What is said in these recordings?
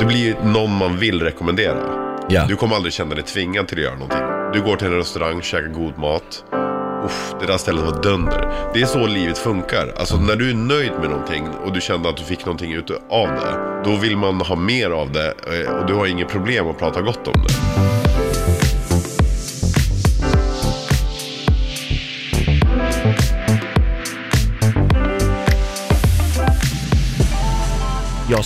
det blir ju någon man vill rekommendera. Ja. Du kommer aldrig känna dig tvingad till att göra någonting. Du går till en restaurang, käkar god mat. Uff, det där stället var dunder. Det är så livet funkar. Alltså när du är nöjd med någonting och du kände att du fick någonting ut av det. Då vill man ha mer av det eh, och du har inget problem att prata gott om det.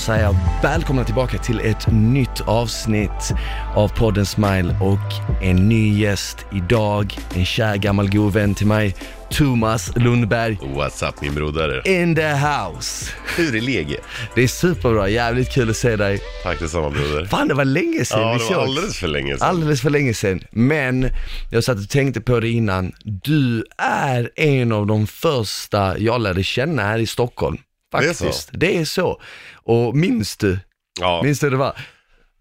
Jag säger välkomna tillbaka till ett nytt avsnitt av podden Smile och en ny gäst idag, en kär gammal god vän till mig, Thomas Lundberg. What's up min broder? In the house! Hur är läget? Det är superbra, jävligt kul att se dig. Tack detsamma broder. Fan det var länge sedan Ja, vi det sågs. var alldeles för länge sedan. Alldeles för länge sedan. Men jag satt och tänkte på det innan. Du är en av de första jag lärde känna här i Stockholm. Det är så? Faktiskt. Det är så. Och minns du? Ja, Minns du hur det var?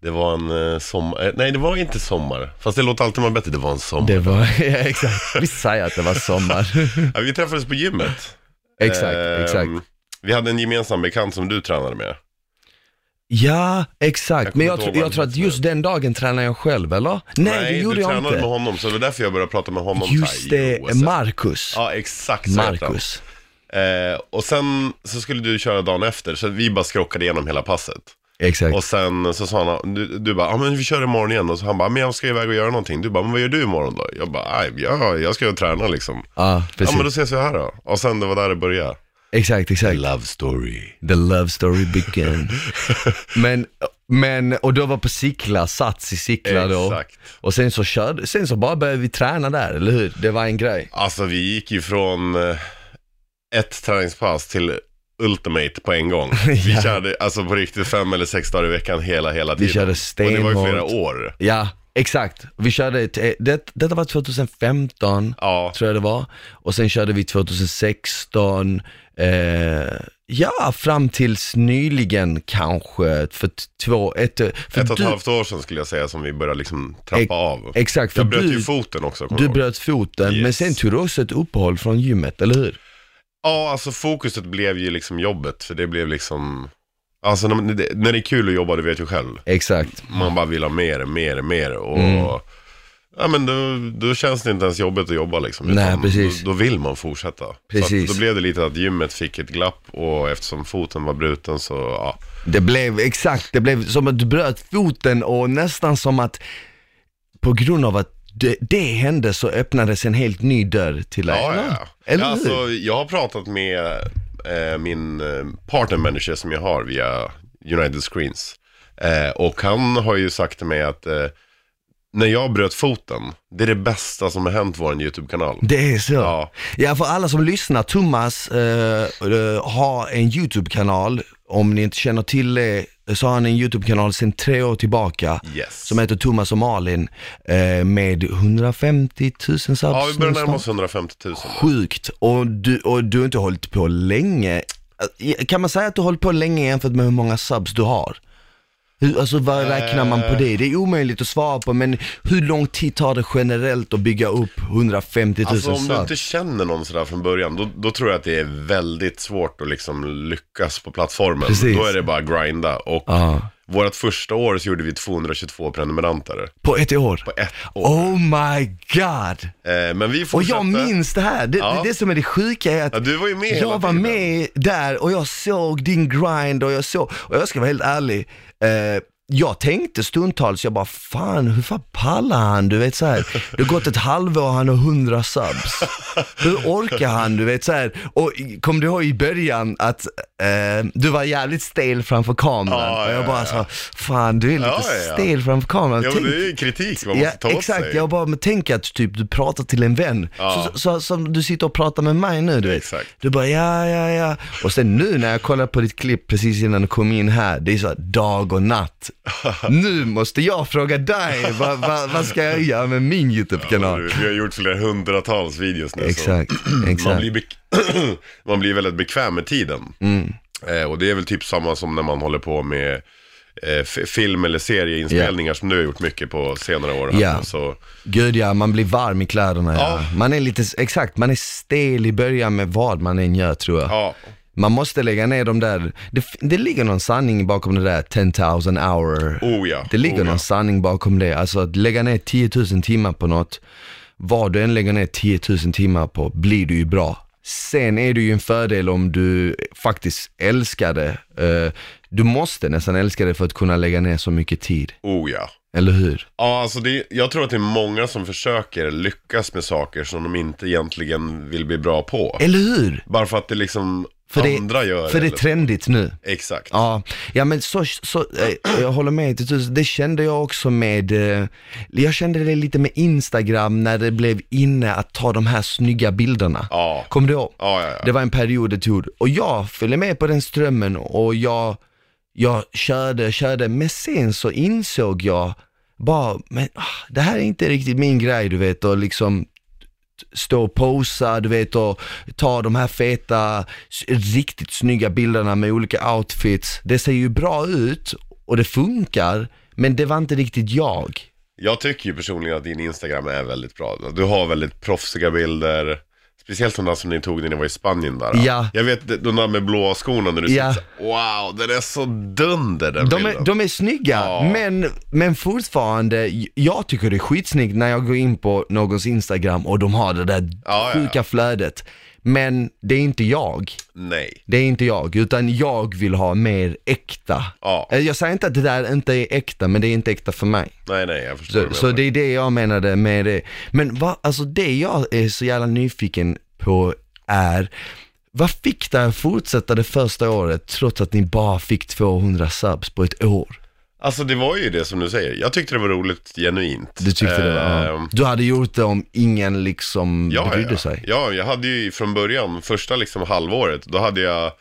det var en eh, sommar. eh, Nej, det var inte sommar. Fast det låter alltid man bättre. Det var en sommar. Det var, ja exakt. Vi säger att det var sommar. Ja, vi träffades på gymmet. exakt, Ehm, exakt. Vi hade en gemensam bekant som du tränade med. Ja, exakt. Jag Men jag, tro, jag tror att just den dagen tränade jag själv, eller? Nej, det gjorde du jag tränade inte. med honom, så det var därför jag började prata med honom. Just det, Marcus. Ja, exakt. Marcus. Eh, och sen så skulle du köra dagen efter, så vi bara skrockade igenom hela passet. Exakt. Och sen så sa han, du, du bara, ja men vi kör imorgon igen. Och så han bara, men jag ska iväg och göra någonting. Du bara, men vad gör du imorgon då? Jag bara, "Aj, ja, jag ska ju träna liksom. Ja, Ja precis. men då ses vi här då. Och sen det var där det började. Exakt, exakt. Love story. The love story began. men, men, och då var på Sickla, Sats i Sickla då. Exakt. Och sen så körde, sen så bara började vi träna där, eller hur? Det var en grej. Alltså vi gick ju från eh, ett träningspass till Ultimate på en gång. Vi Ja. körde alltså på riktigt fem eller sex dagar i veckan hela, hela Vi tiden. körde Och det var ju flera stenhårt. år. Ja, exakt. Vi körde, eh, det, detta var 2015, Ja, tror jag det var. Och sen körde vi 2016, eh, ja fram tills nyligen kanske, för två, ett, för ett och ett halvt år sedan skulle jag säga som vi började liksom trappa Ex- av. Exakt, för Jag bröt du, ju foten också, du ihåg. bröt foten, men Yes. sen tog du också ett uppehåll från gymmet, eller hur? Ja, alltså fokuset blev ju liksom jobbet, för det blev liksom... Alltså när, det, när det är kul att jobba, du vet ju själv. Exakt. Man bara vill ha mer, mer, mer och... Mm. Ja men då, då känns det inte ens jobbigt att jobba liksom. Nej, utan precis. Då, då vill man fortsätta. Så Precis. att då blev det lite att gymmet fick ett glapp och eftersom foten var bruten så, ja. Det blev, exakt, det blev som att du bröt foten och nästan som att på grund av att det, det hände så öppnades en helt ny dörr till dig. Ja, ja, ja. Eller ja, hur? alltså, jag har pratat med eh, min eh, partner manager som jag har via United Screens. Eh, och han har ju sagt till mig att eh, när jag bröt foten, det är det bästa som har hänt vår YouTube-kanal. Det är så. Ja. Ja, för alla som lyssnar, Thomas eh, eh, har en YouTube-kanal. Om ni inte känner till det så har han en YouTube-kanal sedan tre år tillbaka. Yes. Som heter Thomas och Malin eh, med 150 000 subs Ja, vi börjar närma oss snart. 150 000. Sjukt. Och du, och du har inte hållit på länge. Kan man säga att du har hållit på länge jämfört med hur många subs du har? Hur, alltså vad räknar man på det? Det är omöjligt att svara på, men hur lång tid tar det generellt att bygga upp 150 000 Alltså om du inte känner någon sådär från början, då, då tror jag att det är väldigt svårt att liksom lyckas på plattformen. Precis. Då är det bara att grinda. Och Ja. vårt första år så gjorde vi 222 prenumeranter. På ett år? På ett år. Oh my god! Eh, men vi Och fortsatte. jag minns det här, det, Ja. det, som är det sjuka är att Ja, du var ju med jag var med där och jag såg din grind och jag såg, och jag ska vara helt ärlig, eh, jag tänkte stundtals, jag bara fan hur fan pallar han? Du vet så här. det har gått ett halvår och han har 100 subs. Hur orkar han? Du vet så här. och kom du ihåg i början att eh, du var jävligt stel framför kameran Ja, och jag ja, bara ja. sa, fan du är lite Ja, ja, ja. stel framför kameran. Ja, men Tänk- det är ju kritik man måste ta åt exakt, sig. jag bara, men tänk att typ du pratar till en vän. Ja. Så, så, som du sitter och pratar med mig nu, du vet. Exakt. Du bara, ja, ja, ja. Och sen nu när jag kollar på ditt klipp precis innan du kom in här, det är så här, dag och natt. nu måste jag fråga dig, vad, vad, vad ska jag göra med min Ja, YouTube-kanal? du, vi har gjort flera hundratals videos nu. exakt, Så man, exakt. blir bek- man blir väldigt bekväm med tiden. Mm. Eh, och det är väl typ samma som när man håller på med eh, film eller serieinspelningar som du har gjort mycket på senare år. Ja. Så, Gud ja, man blir varm i kläderna ja. Ja. Man är lite, exakt, man är stel i början med vad man än gör tror jag. ja. Man måste lägga ner de där, det, det ligger någon sanning bakom det där 10,000 hour. Oh ja. Det ligger oh, någon ja. sanning bakom det. Alltså att lägga ner 10 000 timmar på något, vad du än lägger ner 10 000 timmar på blir du ju bra. Sen är det ju en fördel om du faktiskt älskar det. Eh, Du måste nästan älska det för att kunna lägga ner så mycket tid. Oh ja. Eller hur? Ja, alltså det, jag tror att det är många som försöker lyckas med saker som de inte egentligen vill bli bra på. Eller hur? Bara för att det liksom För det, andra gör för det är eller- trendigt nu. Exakt. Ja, ja men så, så eh, jag håller med till tusen. Det kände jag också med, eh, jag kände det lite med Instagram när det blev inne att ta de här snygga bilderna. Ja. Kommer du ihåg? Ja, ja, ja. Det var en period det tog. Och jag följde med på den strömmen och jag, jag körde, körde, men sen så insåg jag bara, men ah, det här är inte riktigt min grej du vet och liksom stå och posa, du vet och ta de här feta, riktigt snygga bilderna med olika outfits. Det ser ju bra ut och det funkar, men det var inte riktigt jag. Jag tycker ju personligen att din Instagram är väldigt bra. Du har väldigt proffsiga bilder. Speciellt de där som ni tog när ni var i Spanien där. Ja. Jag vet de där med blåa skorna när du Ja. så- Wow, den är så dunder den De bilden. är, de är snygga, Ja. men, men fortfarande, jag tycker det är skitsnyggt när jag går in på någons Instagram och de har det där ja. sjuka flödet. Men det är inte jag. Nej. Det är inte jag, utan jag vill ha mer äkta. Ja. Eh, Jag säger inte att det där inte är äkta, men det är inte äkta för mig. Nej, nej, jag förstår. Så, du så det är det jag menade med det. Men vad, alltså det jag är så jävla nyfiken på är, vad fick dig att fortsätta det första året trots att ni bara fick 200 subs på ett år? Alltså det var ju det som du säger. Jag tyckte det var roligt genuint. Du tyckte det var, ja. Ehm, Du hade gjort det om ingen liksom Ja, brydde ja. sig? ja, jag hade ju från början, första liksom halvåret, då hade jag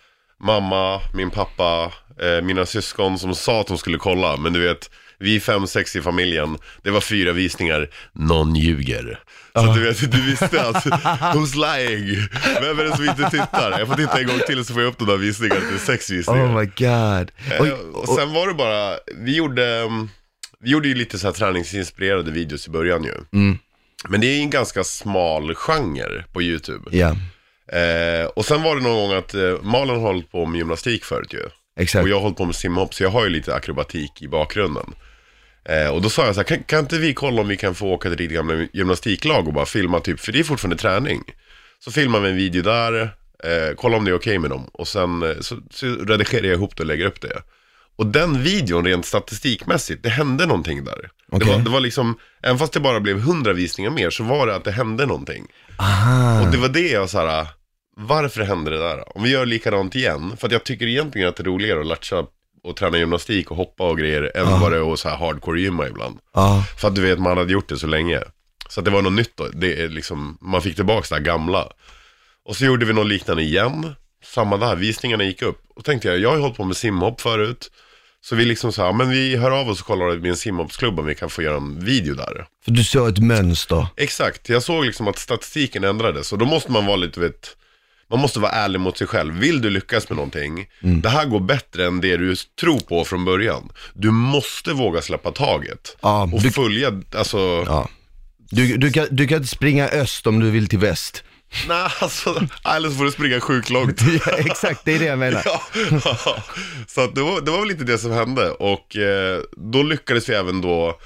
mamma, min pappa, eh, mina syskon som sa att de skulle kolla. Men du vet, vi fem, sex i familjen, det var fyra visningar, någon ljuger. Så du vet, du visste att who's lying? Vem är det som inte tittar? Jag får titta en gång till så får jag upp de där visningarna till sex visningar. Oh my god. Oj, Eh, och sen var det bara, vi gjorde, mm, vi gjorde ju lite så här träningsinspirerade videos i början ju. Mm. Men det är en ganska smal genre på YouTube. ja, Eh, och sen var det någon gång att eh, Malin har hållit på med gymnastik förut ju. exakt. Och jag har hållit på med simhopp, så jag har ju lite akrobatik i bakgrunden. Eh, och då sa jag så här, kan, kan inte vi kolla om vi kan få åka till ditt gamla gymnastiklag och bara filma typ, för det är fortfarande träning. Så filmar vi en video där, eh, kolla om det är okej med dem. Och sen eh, så, så redigerar jag ihop det och lägger upp det. Och den videon rent statistikmässigt, det hände någonting där. Det, Okej. var, det var liksom, även fast det bara blev 100 visningar mer så var det att det hände någonting. Aha. Och det var det jag så här, varför hände det där? Om vi gör likadant igen, för att jag tycker egentligen att det är roligare att latcha och träna gymnastik och hoppa och grejer än vad det är att så här hardcore gymma ibland. För att du vet, man hade gjort det så länge. Så att det var något nytt då, det är liksom, man fick tillbaka det här gamla. Och så gjorde vi något liknande igen, samma där, visningarna gick upp. Och tänkte jag, jag har ju hållit på med simhopp förut. Så vi liksom sa, men vi hör av oss och kollar med en simhoppsklubb om vi kan få göra en video där. för du såg ett mönster. Exakt, jag såg liksom att statistiken ändrades och då måste man vara lite, vet, man måste vara ärlig mot sig själv. Vill du lyckas med någonting, det här går bättre än det du tror på från början. Du måste våga släppa taget. Ja, och du- följa, alltså, Ja. Du, du, kan, du kan springa öst om du vill till väst. nej alltså, eller så får du springa sjukt långt. Ja, exakt, det är det jag menar. Ja, så att det, var, det var väl lite det som hände och eh, då lyckades vi även då,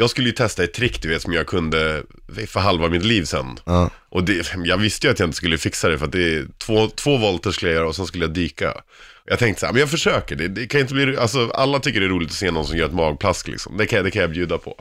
jag skulle ju testa ett trick du vet som jag kunde för halva mitt liv sen. Ja. Och det, jag visste ju att jag inte skulle fixa det för att det är två, två volter skulle jag göra och sen skulle jag dyka. Jag tänkte så här, men jag försöker, det, det kan inte bli, alltså alla tycker det är roligt att se någon som gör ett magplask liksom. Det kan, det kan jag bjuda på.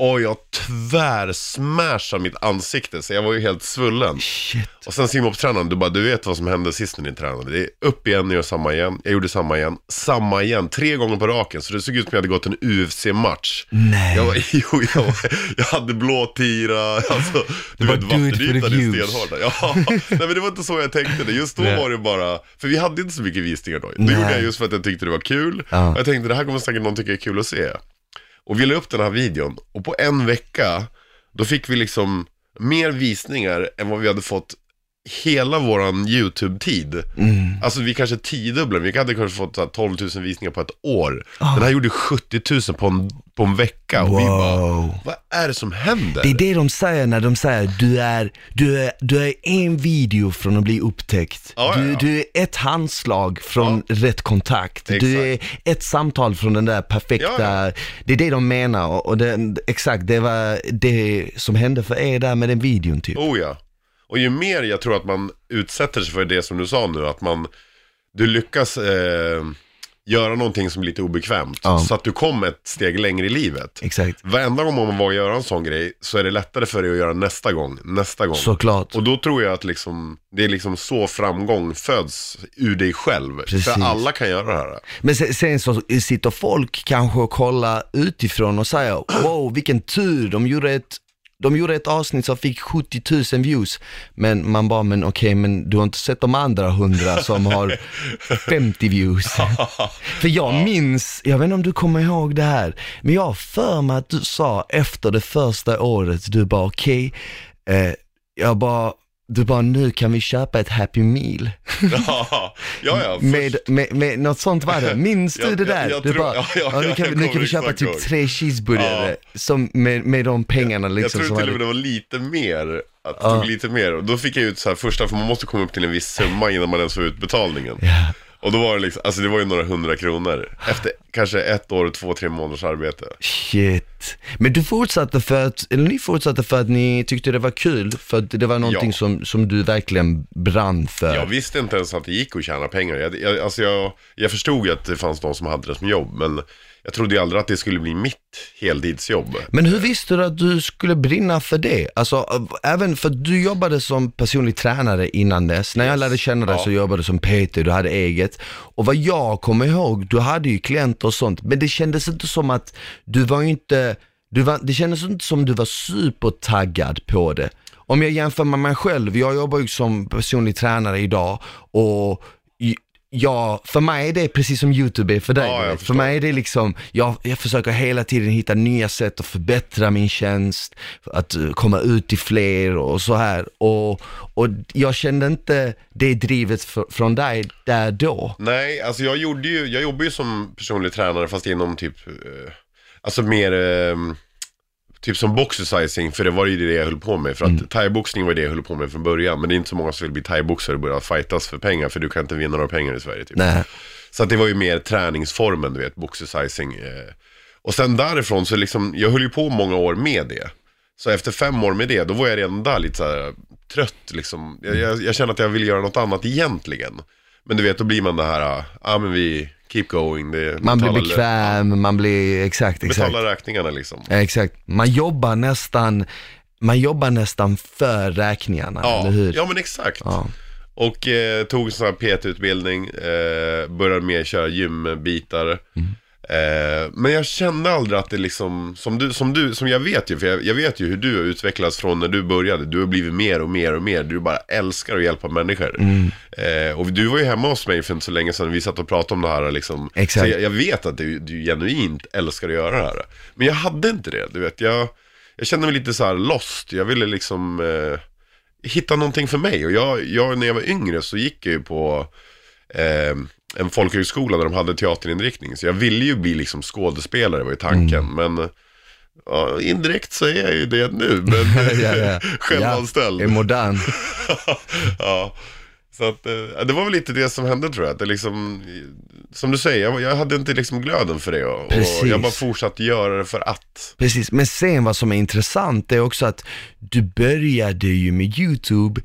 Och jag tvärsmashade mitt ansikte så jag var ju helt svullen. Shit. Och sen simhoppstränaren, du bara, du vet vad som hände sist när ni tränade. Det är upp igen, gör samma igen. Jag gjorde samma igen, samma igen, tre gånger på raken. Så det såg ut som jag hade gått en UFC-match. Nej. Jag, var, jo, jag, var, jag hade blå tira, alltså, du vet vattenytan är stenhård. Ja, nej men det var inte så jag tänkte det. Just då Nej. var det bara, för vi hade inte så mycket visningar då. Det Nej. gjorde jag just för att jag tyckte det var kul. Ja. Och jag tänkte det här kommer säkert någon tycka är kul att se. Och vi la upp den här videon. Och på en vecka, då fick vi liksom mer visningar än vad vi hade fått hela våran YouTube-tid. Mm. Alltså vi kanske tiodubblade, vi hade kanske fått så här, 12 000 visningar på ett år. Ah. Den här gjorde 70 000 på en, på en vecka och vi bara, Wow. vad är det som händer? Det är det de säger när de säger du är, du är, du är en video från att bli upptäckt. Ja, ja, du, ja. du är ett handslag från rätt kontakt. Du är ett samtal från den där perfekta, Ja, ja. det är det de menar och, och det, exakt det var det som hände för er där med den videon typ. Oh ja. Och ju mer jag tror att man utsätter sig för det som du sa nu, att man, du lyckas eh, göra någonting som är lite obekvämt. Ja. Så att du kommer ett steg längre i livet. Exakt, Varenda gång man vågar göra en sån grej så är det lättare för dig att göra nästa gång, nästa gång. såklart. Och då tror jag att liksom, det är liksom så framgång föds ur dig själv. Precis. För alla kan göra det här. Men sen, sen så sitter folk kanske och kollar utifrån och säger wow vilken tur, de gjorde ett de gjorde ett avsnitt som fick 70 000 views, men man bara, men okej, men du har inte sett de andra 100 som har 50 views. för jag minns, jag vet inte om du kommer ihåg det här, men jag har för mig att du sa efter det första året, du bara okej, eh, jag bara, du bara nu kan vi köpa ett happy meal. ja, ja, ja. Med, med, med något sånt var det. Minns du Jag- det jag- där? jag du tror- bara, ja, ja, ja, nu jag kan, vi, nu kan vi köpa typ ihåg. tre cheeseburgare som med, med de pengarna Jag liksom. tror som till och med det var lite mer. Att det tog lite mer. Då fick jag ut så här första, för man måste komma upp till en viss summa innan man ens får ut betalningen. Och då var det liksom, alltså det var ju några hundra kronor. Efter kanske ett år, två, tre månaders arbete. Shit. Men du fortsatte för att, eller ni fortsatte för att ni tyckte det var kul, för att det var någonting Ja. som, som du verkligen brann för. Jag visste inte ens att det gick att tjäna pengar. Jag, jag, alltså jag, jag förstod ju att det fanns de som hade det som jobb, men jag trodde ju aldrig att det skulle bli mitt heltidsjobb. Men hur visste du att du skulle brinna för det? Alltså, äh, även för att du jobbade som personlig tränare innan dess. När jag lärde känna dig Ja. så jobbade du som PT, du hade eget. Och vad jag kommer ihåg, du hade ju klienter och sånt, men det kändes inte som att du var inte, du var, det kändes inte som du var supertaggad på det. Om jag jämför med mig själv, jag jobbar ju som personlig tränare idag och Ja, för mig är det precis som YouTube är för dig. Ja, för mig är det liksom, jag, jag försöker hela tiden hitta nya sätt att förbättra min tjänst, att eh, komma ut till fler och så här. Och, och jag kände inte det drivet för, från dig där då. Nej, alltså jag gjorde ju, jag jobbar ju som personlig tränare fast inom typ, eh, alltså mer, eh, typ som boxercising, för det var ju det jag höll på med. För att thaiboxning var det jag höll på med från början, men det är inte så många som vill bli thaiboxare och börja fightas för pengar, för du kan inte vinna några pengar i Sverige typ. Nej. Så det var ju mer träningsformen, du vet, boxercising. Eh. Och sen därifrån så liksom, jag höll ju på många år med det. Så efter fem år med det, då var jag redan där lite så här trött liksom. Jag, jag, jag kände att jag ville göra något annat egentligen. Men du vet, då blir man det här, ja ah, men vi keep going. Det, Man blir betala- bekväm, man blir, exakt, exakt. Betala räkningarna liksom. Exakt. Man jobbar nästan, man jobbar nästan för räkningarna, Ja, eller hur? ja men exakt. Ja. Och eh, tog en sån här PT-utbildning, eh, började med att köra gymbitar. Eh, men jag kände aldrig att det liksom, som du, som du, som jag vet ju, för jag, jag vet ju hur du har utvecklats från när du började. Du har blivit mer och mer och mer, du bara älskar att hjälpa människor. Eh, och du var ju hemma hos mig för inte så länge sedan, vi satt och pratade om det här liksom. Exakt. Så jag, jag vet att du, du genuint älskar att göra det här. Men jag hade inte det, du vet. Jag, jag kände mig lite så här lost, jag ville liksom eh, hitta någonting för mig. Och jag, jag, när jag var yngre så gick jag ju på eh, en folkhögskola där de hade teaterinriktning. Så jag ville ju bli liksom skådespelare var ju tanken. Men ja, indirekt så är jag ju det nu. Men ja, ja. självanställd. Ja, är modern. ja. Så att, eh, det var väl lite det som hände tror jag. Att det liksom, som du säger, jag, jag hade inte liksom glöden för det. Och, och jag bara fortsatte göra det för att. Precis, men sen vad som är intressant är också att du började ju med YouTube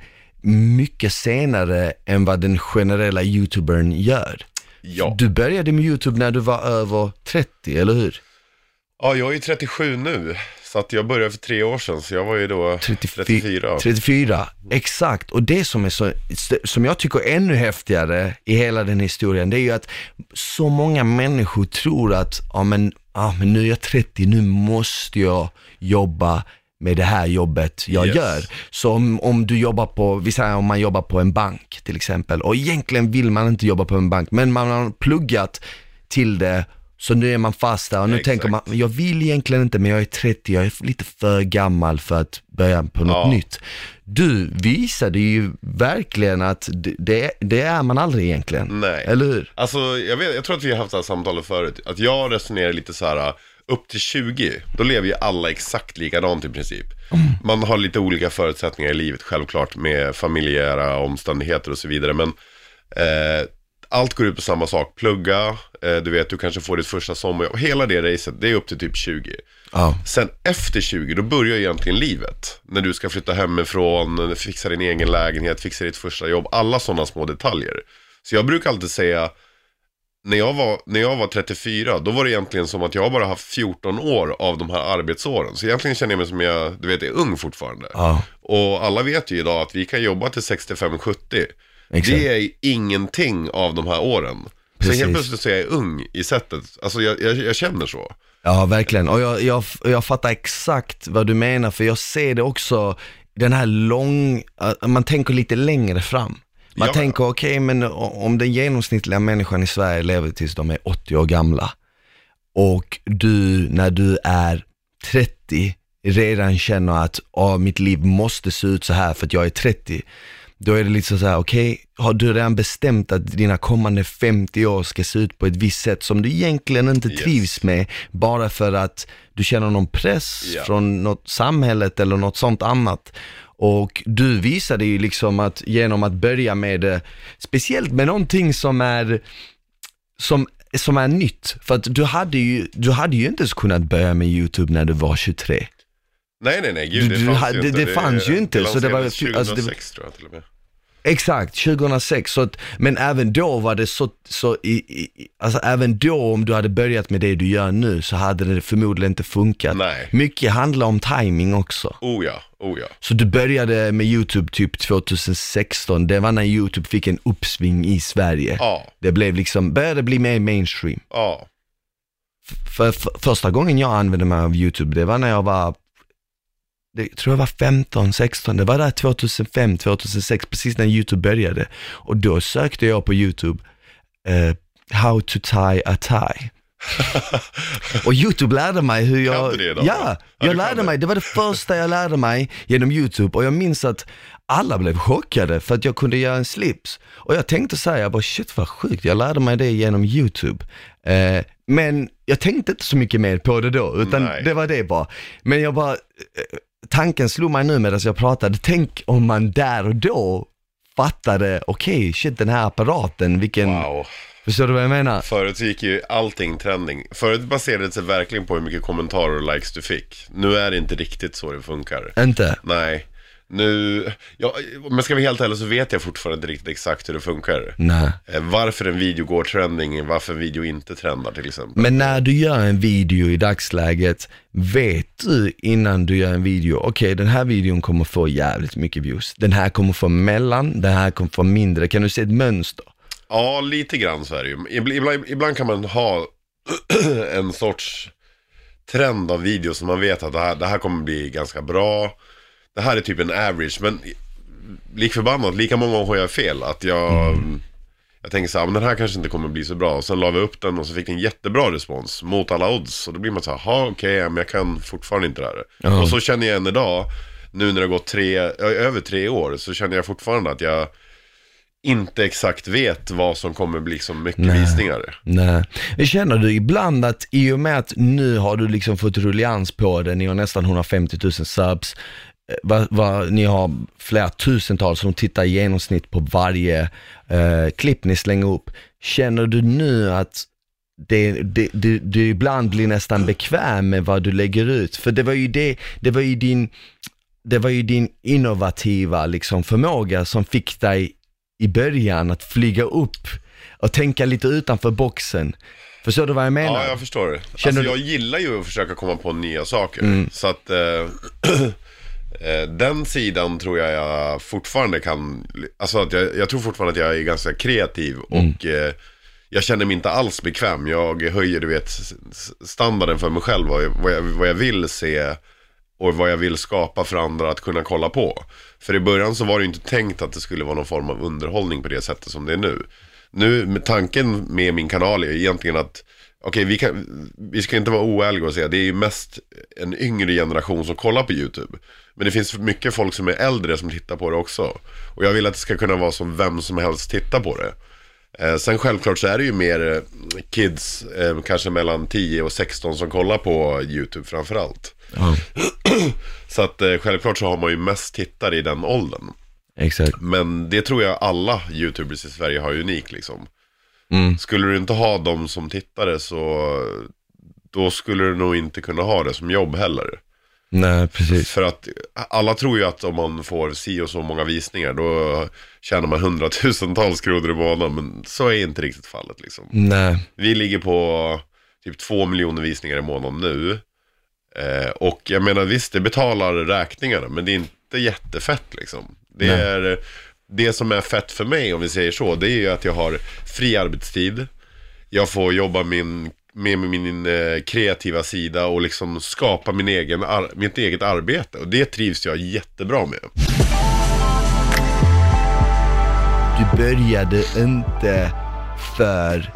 mycket senare än vad den generella YouTubern gör. Ja. Du började med YouTube när du var över 30, eller hur? ja, jag är ju 37 nu. Så att jag började för tre år sedan, så jag var ju då 34. 34, exakt. Och det som är så, som jag tycker är ännu häftigare i hela den historien, det är ju att så många människor tror att, ja men, ja, men nu är jag 30, nu måste jag jobba med det här jobbet jag Yes. gör. Så om, om du jobbar på, vi säger om man jobbar på en bank till exempel, och egentligen vill man inte jobba på en bank, men man har pluggat till det Så nu är man fast där och nu Exakt. tänker man, jag vill egentligen inte men jag är 30, jag är lite för gammal för att börja på något Ja. nytt. Du visade ju verkligen att det- det, är man aldrig egentligen. Nej. Eller hur? Alltså, jag, vet, jag tror att vi har haft det här samtalet förut. Att jag resonerar lite så här, upp till 20, då lever ju alla exakt likadant i princip. Man har lite olika förutsättningar i livet, självklart, med familjära omständigheter och så vidare. Men eh, allt går ut på samma sak. Plugga, eh, du vet, du kanske får ditt första sommarjobb. Hela det racet, det är upp till typ 20. Ja. Sen efter 20, då börjar egentligen livet. När du ska flytta hemifrån, fixa din egen lägenhet, fixa ditt första jobb. Alla sådana små detaljer. Så jag brukar alltid säga, när jag, var, när jag var 34, då var det egentligen som att jag bara haft 14 år av de här arbetsåren. Så egentligen känner jag mig som jag, du vet, är ung fortfarande. Ja. Och alla vet ju idag att vi kan jobba till 65-70. Exakt. Det är ingenting av de här åren. Så Precis. helt plötsligt så är jag ung i sättet. Alltså jag, jag, jag känner så. Ja, verkligen. Och jag, jag, jag fattar exakt vad du menar, för jag ser det också, den här lång, man tänker lite längre fram. Man Ja. tänker, okej, men o- om den genomsnittliga människan i Sverige lever tills de är 80 år gamla och du, när du är 30, redan känner att oh, mitt liv måste se ut så här för att jag är 30. Då är det liksom så här, okej, har du redan bestämt att dina kommande 50 år ska se ut på ett visst sätt som du egentligen inte Yes. trivs med, bara för att du känner någon press Ja. från något samhället eller något sånt annat. Och du visade ju liksom att genom att börja med det, speciellt med någonting som är, som, som är nytt. För att du hade ju, du hade ju inte ens kunnat börja med YouTube när du var 23. Nej, nej, nej, gud, Du- det du fanns hade- ju inte. det fanns ju inte, så det var- lanserades alltså, det- 2006 tror jag till och med. Exakt, 2006. Så att, men även då var det så, så i, i, alltså även då om du hade börjat med det du gör nu så hade det förmodligen inte funkat. Nej. Mycket handlar om timing också. Oh ja, oh ja. Så du började med YouTube typ 2016, det var när YouTube fick en uppsving i Sverige. Ja, Det blev liksom, började bli mer mainstream. ja. För, för första gången jag använde mig av YouTube, det var när jag var, det tror jag var 15, 16, det var där 2005, 2006, precis när YouTube började. Och då sökte jag på YouTube, eh, how to tie a tie. Och YouTube lärde mig hur jag... Kan det då? Ja, Ja, jag kan lärde det. mig. Det var det första jag lärde mig genom YouTube. Och jag minns att alla blev chockade för att jag kunde göra en slips. Och jag tänkte så här, jag bara shit vad sjukt, jag lärde mig det genom YouTube. Eh, men jag tänkte inte så mycket mer på det då, utan Nej. det var det bara. Men jag bara, eh, tanken slog mig nu medan jag pratade, tänk om man där och då fattade, okej, shit den här apparaten, vilken, Wow. förstår du vad jag menar? Förut gick ju allting trending. Förut baserade det sig verkligen på hur mycket kommentarer och likes du fick. Nu är det inte riktigt så det funkar. Inte? Nej. Nu, ja, jag ska vara helt ärlig så vet jag fortfarande inte riktigt exakt hur det funkar. Nej. Eh, Varför en video går trending, varför en video inte trendar till exempel. Men när du gör en video i dagsläget, vet du innan du gör en video, okej den här videon kommer få jävligt mycket views, den här kommer få mellan, den här kommer få mindre, kan du se ett mönster? Ja, lite grann så är det ju. Ibland, ibland, ibland kan man ha en sorts trend av video som man vet att det här, det här kommer bli ganska bra. Det här är typ en average, men lik förbannat, lika många gånger har jag fel. Att jag, jag tänker så här, men den här kanske inte kommer bli så bra. Och sen la vi upp den och så fick den jättebra respons mot alla odds. Och då blir man så här, ha okej, men jag kan fortfarande inte det här. Ja. Och så känner jag än idag, nu när det har gått tre, över tre år, så känner jag fortfarande att jag inte exakt vet vad som kommer bli så mycket Nej. visningar. Nej. Känner du ibland att i och med att nu har du liksom fått ruljans på det, ni har nästan 150 000 subs, va, va, ni har flera tusentals som tittar i genomsnitt på varje eh, klipp ni slänger upp. Känner du nu att det, det, det, du ibland blir nästan bekväm med vad du lägger ut? För det var ju det, det var ju din, det var ju din innovativa liksom förmåga som fick dig i början att flyga upp och tänka lite utanför boxen. Förstår du vad jag menar? Ja, jag förstår. Känner alltså, du- jag gillar ju att försöka komma på nya saker. Mm. Så att eh, eh, den sidan tror jag jag fortfarande kan, alltså att jag, jag tror fortfarande att jag är ganska kreativ Mm. och eh, jag känner mig inte alls bekväm. Jag höjer, du vet, standarden för mig själv, vad jag, vad jag, vad jag vill se och vad jag vill skapa för andra att kunna kolla på. För i början så var det ju inte tänkt att det skulle vara någon form av underhållning på det sättet som det är nu. Nu, med tanken med min kanal är egentligen att okej vi, kan, vi ska inte vara oärliga och säga, det är ju mest en yngre generation som kollar på YouTube. Men det finns mycket folk som är äldre som tittar på det också. Och jag vill att det ska kunna vara som vem som helst tittar på det. Eh, sen självklart så är det ju mer eh, kids, eh, kanske mellan 10 och 16 som kollar på YouTube framförallt. Ja, Så att eh, självklart så har man ju mest tittare i den åldern. exakt. Men det tror jag alla YouTubers i Sverige har unik liksom. Mm. Skulle du inte ha dem som tittare så då skulle du nog inte kunna ha det som jobb heller. Nej, precis. För att alla tror ju att om man får si och så många visningar då tjänar man hundratusentals kronor i månaden. Men så är inte riktigt fallet liksom. Nej, Vi ligger på typ två miljoner visningar i månaden nu. Eh, och jag menar visst, det betalar räkningarna, men det är inte jättefett liksom. Det, Nej. är, det som är fett för mig, om vi säger så, det är ju att jag har fri arbetstid. Jag får jobba min, med min eh, kreativa sida och liksom skapa min egen, ar- mitt eget arbete. Och det trivs jag jättebra med. du började inte för,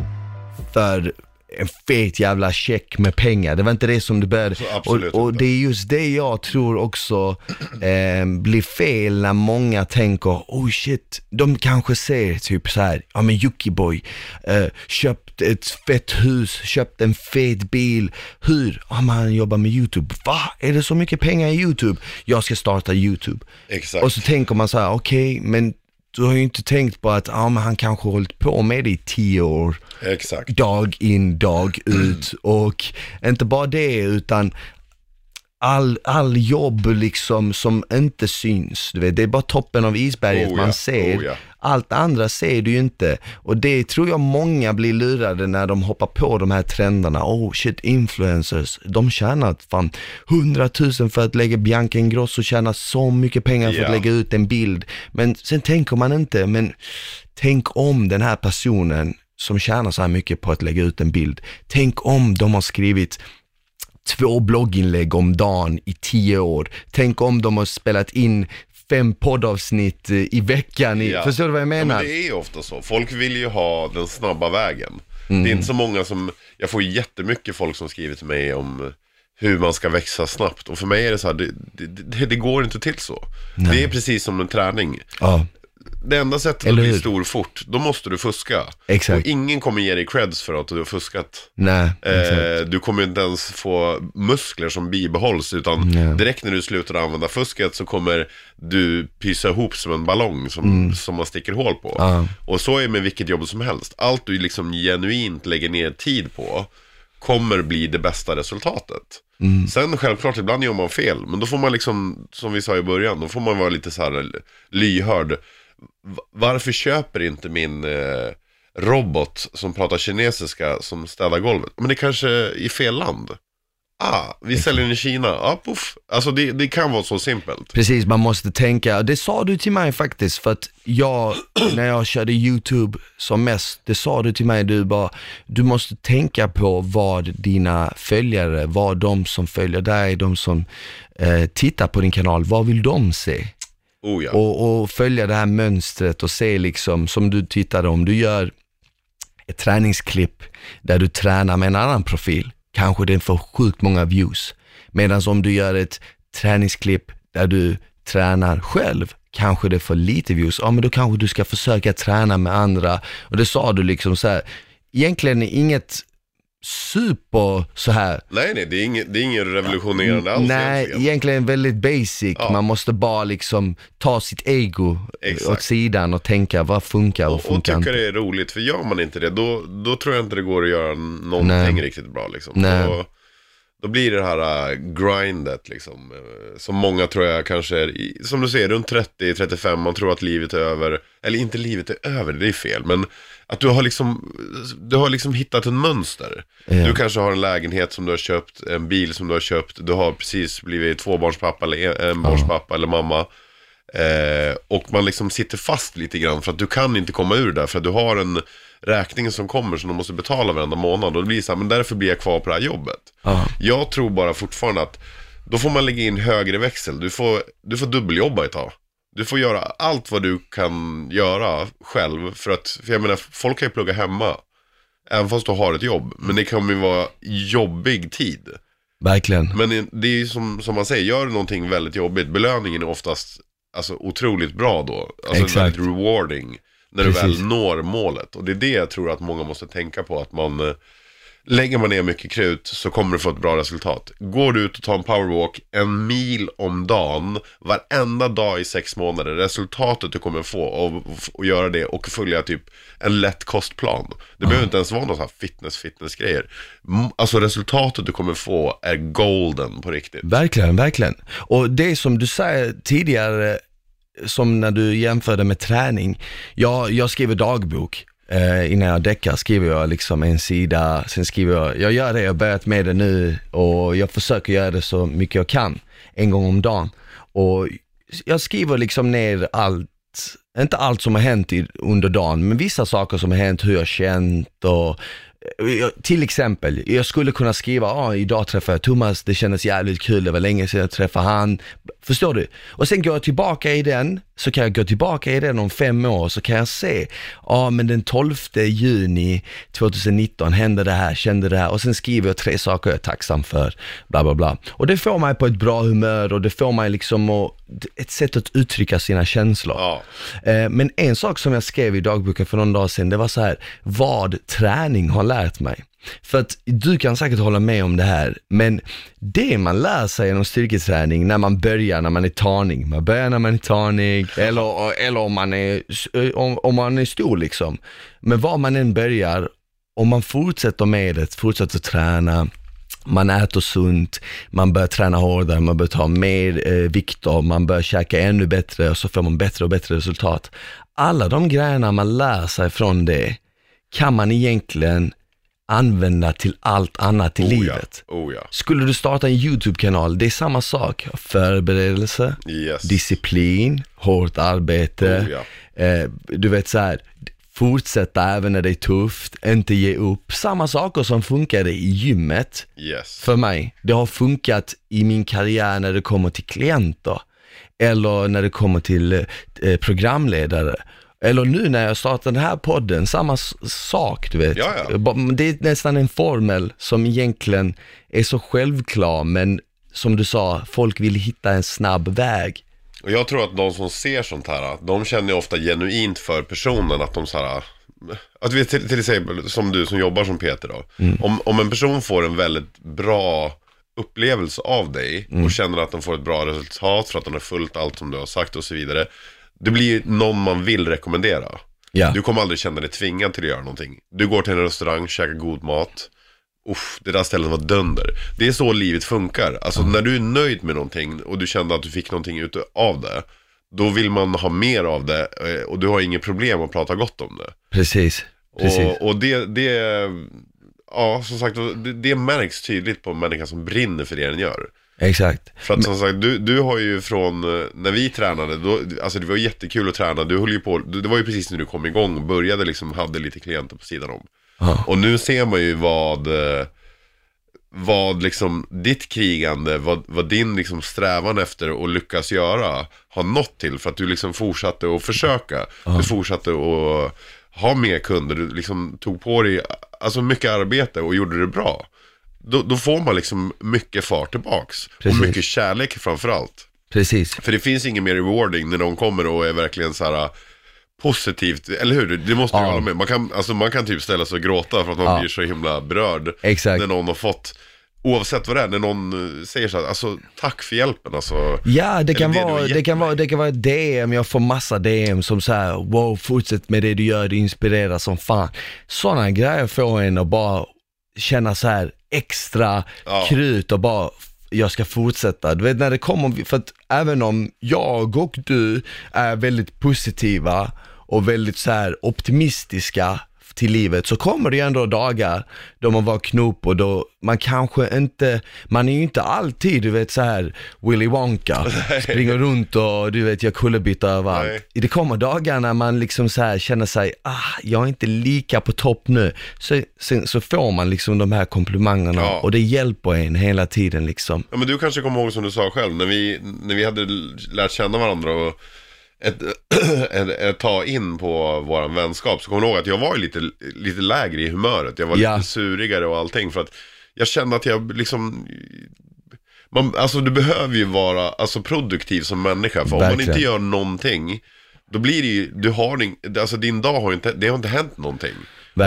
för en fet jävla check med pengar. Det var inte det som du började. Och, och det är just det jag tror också eh, blir fel när många tänker, oh shit, de kanske ser typ så här, ja men Jockiboi, eh, köpt ett fett hus, köpt en fet bil, hur? Ja men han jobbar med YouTube. Va? Är det så mycket pengar i YouTube? Jag ska starta YouTube. Exakt. Och så tänker man så här, okej, men du har ju inte tänkt på att ja, men han kanske har hållit på med det i tio år, Exakt. dag in, dag ut. Och inte bara det, utan all, all jobb liksom som inte syns. Du vet, det är bara toppen av isberget Oh man ja, ser. oh ja. Allt andra ser du ju inte. Och det tror jag många blir lurade när de hoppar på de här trenderna. Oh shit, influencers, de tjänar fan 100 000 för att lägga Bianca Ingrosso tjänar så mycket pengar för att lägga ut en bild. Men sen tänker man inte, men tänk om den här personen som tjänar så här mycket på att lägga ut en bild, tänk om de har skrivit två blogginlägg om dagen i tio år. Tänk om de har spelat in fem poddavsnitt eh, i veckan. I, Ja. Förstår du vad jag Ja, menar? men det är ofta så. Folk vill ju ha den snabba vägen. Mm. Det är inte så många som, jag får jättemycket folk som skriver till mig om hur man ska växa snabbt. Och för mig är det så här, det, det, det, går inte till så. Det är precis som en träning. Ja, Det enda sättet Eller att bli hur? stor fort, då måste du fuska. Exakt. Och ingen kommer ge dig creds för att du har fuskat. nej. Eh, du kommer inte ens få muskler som bibehålls utan Nej. direkt när du slutar använda fusket så kommer du pysa ihop som en ballong som, som man sticker hål på. Mm. Ja. Och så är det med vilket jobb som helst. Allt du liksom genuint lägger ner tid på kommer bli det bästa resultatet. Mm. Sen självklart, ibland gör man fel, men då får man liksom, som vi sa i början, då får man vara lite så här lyhörd. Varför köper inte min eh, robot som pratar kinesiska som städar golvet? Men det kanske är i fel land. Ah, vi säljer den i Kina. Ah, puff. Alltså det, det kan vara så simpelt. Precis, man måste tänka, det sa du till mig faktiskt, för att jag, när jag körde YouTube som mest, det sa du till mig, du bara, du måste tänka på vad dina följare, vad de som följer dig, de som eh, tittar på din kanal, vad vill de se? Oh ja. Och, och följa det här mönstret och se liksom, som du tittade om, du gör ett träningsklipp där du tränar med en annan profil, kanske den får sjukt många views. Medan om du gör ett träningsklipp där du tränar själv, kanske det får lite views. Ja men då kanske du ska försöka träna med andra. Och det sa du liksom så här, egentligen inget super så här Nej, nej, det är inget, det är ingen revolutionerande alls Nej, egentligen. egentligen väldigt basic. Ja. Man måste bara liksom ta sitt ego Exakt. åt sidan och tänka vad funkar och, Och, och funkar tycka inte. det är roligt, för gör man inte det, då, då tror jag inte det går att göra någonting Nej. riktigt bra liksom. Nej. Då, då blir det här äh, grindet liksom, äh, som många tror jag kanske är, i, som du säger, runt 30-35, man tror att livet är över, eller inte livet är över, det är fel, men att du har liksom, du har liksom hittat en mönster. Ja. Du kanske har en lägenhet som du har köpt, en bil som du har köpt, du har precis blivit tvåbarnspappa eller en- enbarnspappa eller mamma. Eh, och man liksom sitter fast lite grann för att du kan inte komma ur det där för att du har en räkning som kommer som du måste betala varenda månad och det blir så här, men därför blir jag kvar på det här jobbet. Ja. Jag tror bara fortfarande att då får man lägga in högre växel, du får, du får dubbeljobba ett tag. Du får göra allt vad du kan göra själv för att, för jag menar, folk kan ju plugga hemma. Även fast du har ett jobb. Men det kommer ju vara jobbig tid. Verkligen. Men det är ju som, som man säger, gör du någonting väldigt jobbigt, belöningen är oftast alltså, otroligt bra då. Alltså Exakt. väldigt rewarding. När du Precis. väl når målet. Och det är det jag tror att många måste tänka på. Att man, eh, lägger man ner mycket krut så kommer du få ett bra resultat. Går du ut och tar en powerwalk en mil om dagen, varenda dag i sex månader, resultatet du kommer få av att göra det och följa typ en lätt kostplan. Det behöver inte ens vara någon sån här fitness, fitness grejer. Alltså resultatet du kommer få är golden på riktigt. Verkligen, verkligen. Och det som du säger tidigare, som när du jämförde med träning. Jag, jag skriver dagbok. Eh, innan jag däckar skriver jag liksom en sida, sen skriver jag, jag gör det, jag har börjat med det nu och jag försöker göra det så mycket jag kan, en gång om dagen. Och jag skriver liksom ner allt, inte allt som har hänt i, under dagen, men vissa saker som har hänt, hur jag har känt och jag- till exempel, jag skulle kunna skriva, ah, idag träffade jag Thomas, det kändes jävligt kul, det var länge sedan jag träffade han. Förstår du? Och sen går jag tillbaka i den, så kan jag gå tillbaka i den om fem år, så kan jag se, ja ah, men den 12 juni 2019 hände det här, kände det här, och sen skriver jag tre saker jag är tacksam för, bla bla bla. Och det får mig på ett bra humör och det får mig liksom att, ett sätt att uttrycka sina känslor. Ja, Eh, Men en sak som jag skrev i dagboken för någon dag sedan, det var så här, vad träning har lärt mig. För att du kan säkert hålla med om det här, men det man lär sig genom styrketräning när man börjar när man är tanig, man börjar när man är tanig, eller, eller om, man är, om, om man är stor liksom. Men var man än börjar, om man fortsätter med det, fortsätter träna, man äter sunt, man börjar träna hårdare, man börjar ta mer eh, vikter, man börjar käka ännu bättre och så får man bättre och bättre resultat. Alla de grejerna man lär sig från det kan man egentligen använda till allt annat i oh ja. livet. Oh ja. Skulle du starta en YouTube-kanal, det är samma sak. Förberedelse, Yes. disciplin, hårt arbete. Oh ja. eh, du vet så här, fortsätta även när det är tufft, inte ge upp. Samma saker som funkade i gymmet Yes. för mig. Det har funkat i min karriär när det kommer till klienter. Eller när det kommer till eh, programledare. Eller nu när jag startar den här podden, samma sak du vet. Ja, Det är nästan en formel som egentligen är så självklar, men som du sa, folk vill hitta en snabb väg. Och jag tror att de som ser sånt här, de känner ofta genuint för personen att de så här, att vi till, till exempel som du som jobbar som Peter då. Om, om en person får en väldigt bra upplevelse av dig och känner att de får ett bra resultat för att de har följt allt som du har sagt och så vidare. Det blir någon man vill rekommendera. Ja, Du kommer aldrig känna dig tvingad till att göra någonting. Du går till en restaurang, käkar god mat. Uff, det där stället var dunder. Det är så livet funkar. Alltså när du är nöjd med någonting och du kände att du fick någonting ut av det. Då vill man ha mer av det eh, och du har inget problem att prata gott om det. precis. precis. Och, och det, det, ja som sagt, det, det märks tydligt på en människa som brinner för det den gör. Exakt. För att som sagt, du, du har ju från, eh, när vi tränade, då, alltså det var jättekul att träna. Du höll ju på, det var ju precis när du kom igång och började liksom, hade lite klienter på sidan om. Ja. Och nu ser man ju vad, eh, vad liksom ditt krigande, vad, vad din liksom strävan efter att lyckas göra har nått till. För att du liksom fortsatte att försöka. Du fortsatte att ha mer kunder, du liksom tog på dig alltså mycket arbete och gjorde det bra. Då, då får man liksom mycket fart tillbaks. Precis. Och mycket kärlek framförallt. Precis. För det finns inget mer rewarding när någon kommer och är verkligen så här positivt, eller hur? Det måste du Ja. hålla med. Man kan, alltså man kan typ ställa sig och gråta för att man Ja. blir så himla berörd. Exakt. När någon har fått, oavsett vad det är, när någon eh, säger så här, alltså tack för hjälpen alltså. Ja, det kan, det du vara, det, kan vara, det kan vara DM, jag får massa DM som säger wow, fortsätt med det du gör, det inspirerar som fan. Sådana grejer får en att bara känna så här extra Ja. krut och bara jag ska fortsätta. Du vet när det kommer, för att även om jag och du är väldigt positiva och väldigt så här optimistiska till livet så kommer det ju ändå dagar då man var knop och då man kanske inte, man är ju inte alltid du vet så här Willy Wonka, springer runt och du vet gör kullerbyttor överallt. Nej. Det kommer dagar när man liksom så här känner sig, ah, jag är inte lika på topp nu. Så, sen, så får man liksom de här komplimangerna Ja. och det hjälper en hela tiden liksom. Ja men du kanske kommer ihåg som du sa själv, när vi, när vi hade lärt känna varandra och ett, ett, ett ta in på våran vänskap så kommer du ihåg att jag var lite, lite lägre i humöret. Jag var Ja. lite surigare och allting för att jag kände att jag liksom man, alltså du behöver ju vara alltså, produktiv som människa för om man Verkligen. inte gör någonting då blir det ju, du har ing, alltså din dag har ju inte, det har inte hänt någonting.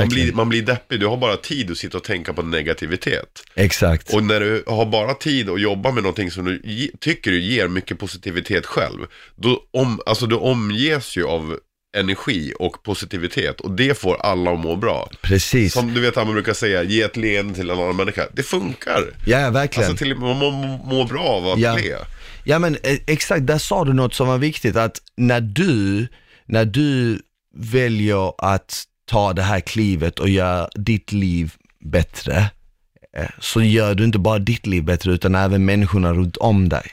Man blir, man blir deppig, du har bara tid att sitta och tänka på negativitet. Exakt. Och när du har bara tid att jobba med någonting som du ge, tycker du ger mycket positivitet själv, då om, alltså du omges ju av energi och positivitet och det får alla att må bra. Precis. Som du vet man brukar säga, ge ett leende till en annan människa. Det funkar. Ja, verkligen. Alltså till, man mår må bra av att Ja. le. Ja men eh, exakt, där sa du något som var viktigt att när du, när du väljer att ta det här klivet och göra ditt liv bättre, eh, så gör du inte bara ditt liv bättre utan även människorna runt om dig.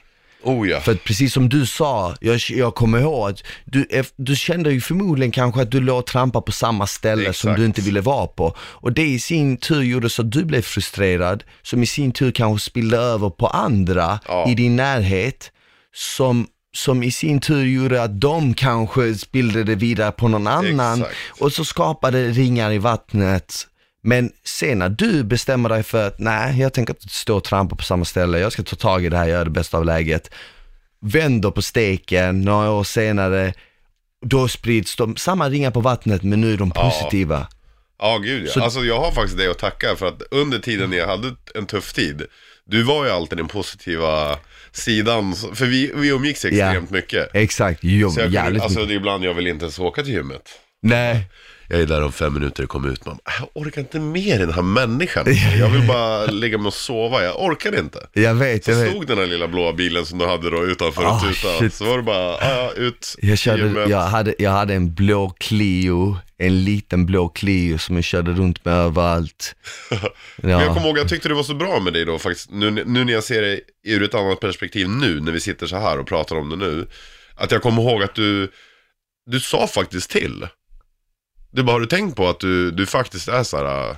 Oh ja. För att precis som du sa, jag, jag kommer ihåg att du, eff- du kände ju förmodligen kanske att du låg och trampade på samma ställe som Exakt. du inte ville vara på. Och det i sin tur gjorde så att du blev frustrerad, som i sin tur kanske spillde över på andra Ja. i din närhet, som, som i sin tur gjorde att de kanske spillde det vidare på någon annan. Exakt. Och så skapade det ringar i vattnet. Men sen när du bestämmer dig för att nej, jag tänker inte stå och trampa på samma ställe, jag ska ta tag i det här, göra det bästa av läget. Vänder på steken, några år senare, då sprids de, samma ringar på vattnet men nu är de Ja. positiva. Ja, gud ja. Så- Alltså jag har faktiskt det att tacka för att under tiden jag hade en tuff tid, du var ju alltid den positiva sidan, för vi, vi umgicks extremt mycket. Exakt, jo, Så jag, kunde- jävligt alltså mycket. det är ibland jag vill inte ens åka till gymmet. Nej, Jag är där om fem minuter och kommer ut. Man, jag orkar inte med den här människan. Jag vill bara ligga mig och sova. Jag orkar inte. jag vet, Så jag vet. stod den här lilla blåa bilen som du hade då utanför Ah, och tutade. shit. Så var det bara, ja, ja, ut Jag, körde, jag, hade, jag hade en blå Clio, en liten blå Clio som jag körde runt med överallt. Men jag Ja, kommer ihåg, jag tyckte det var så bra med dig då faktiskt. Nu, nu när jag ser det ur ett annat perspektiv nu, när vi sitter så här och pratar om det nu. Att jag kommer ihåg att du, du sa faktiskt till. Du bara, har du tänkt på att du, du faktiskt är så här, äh,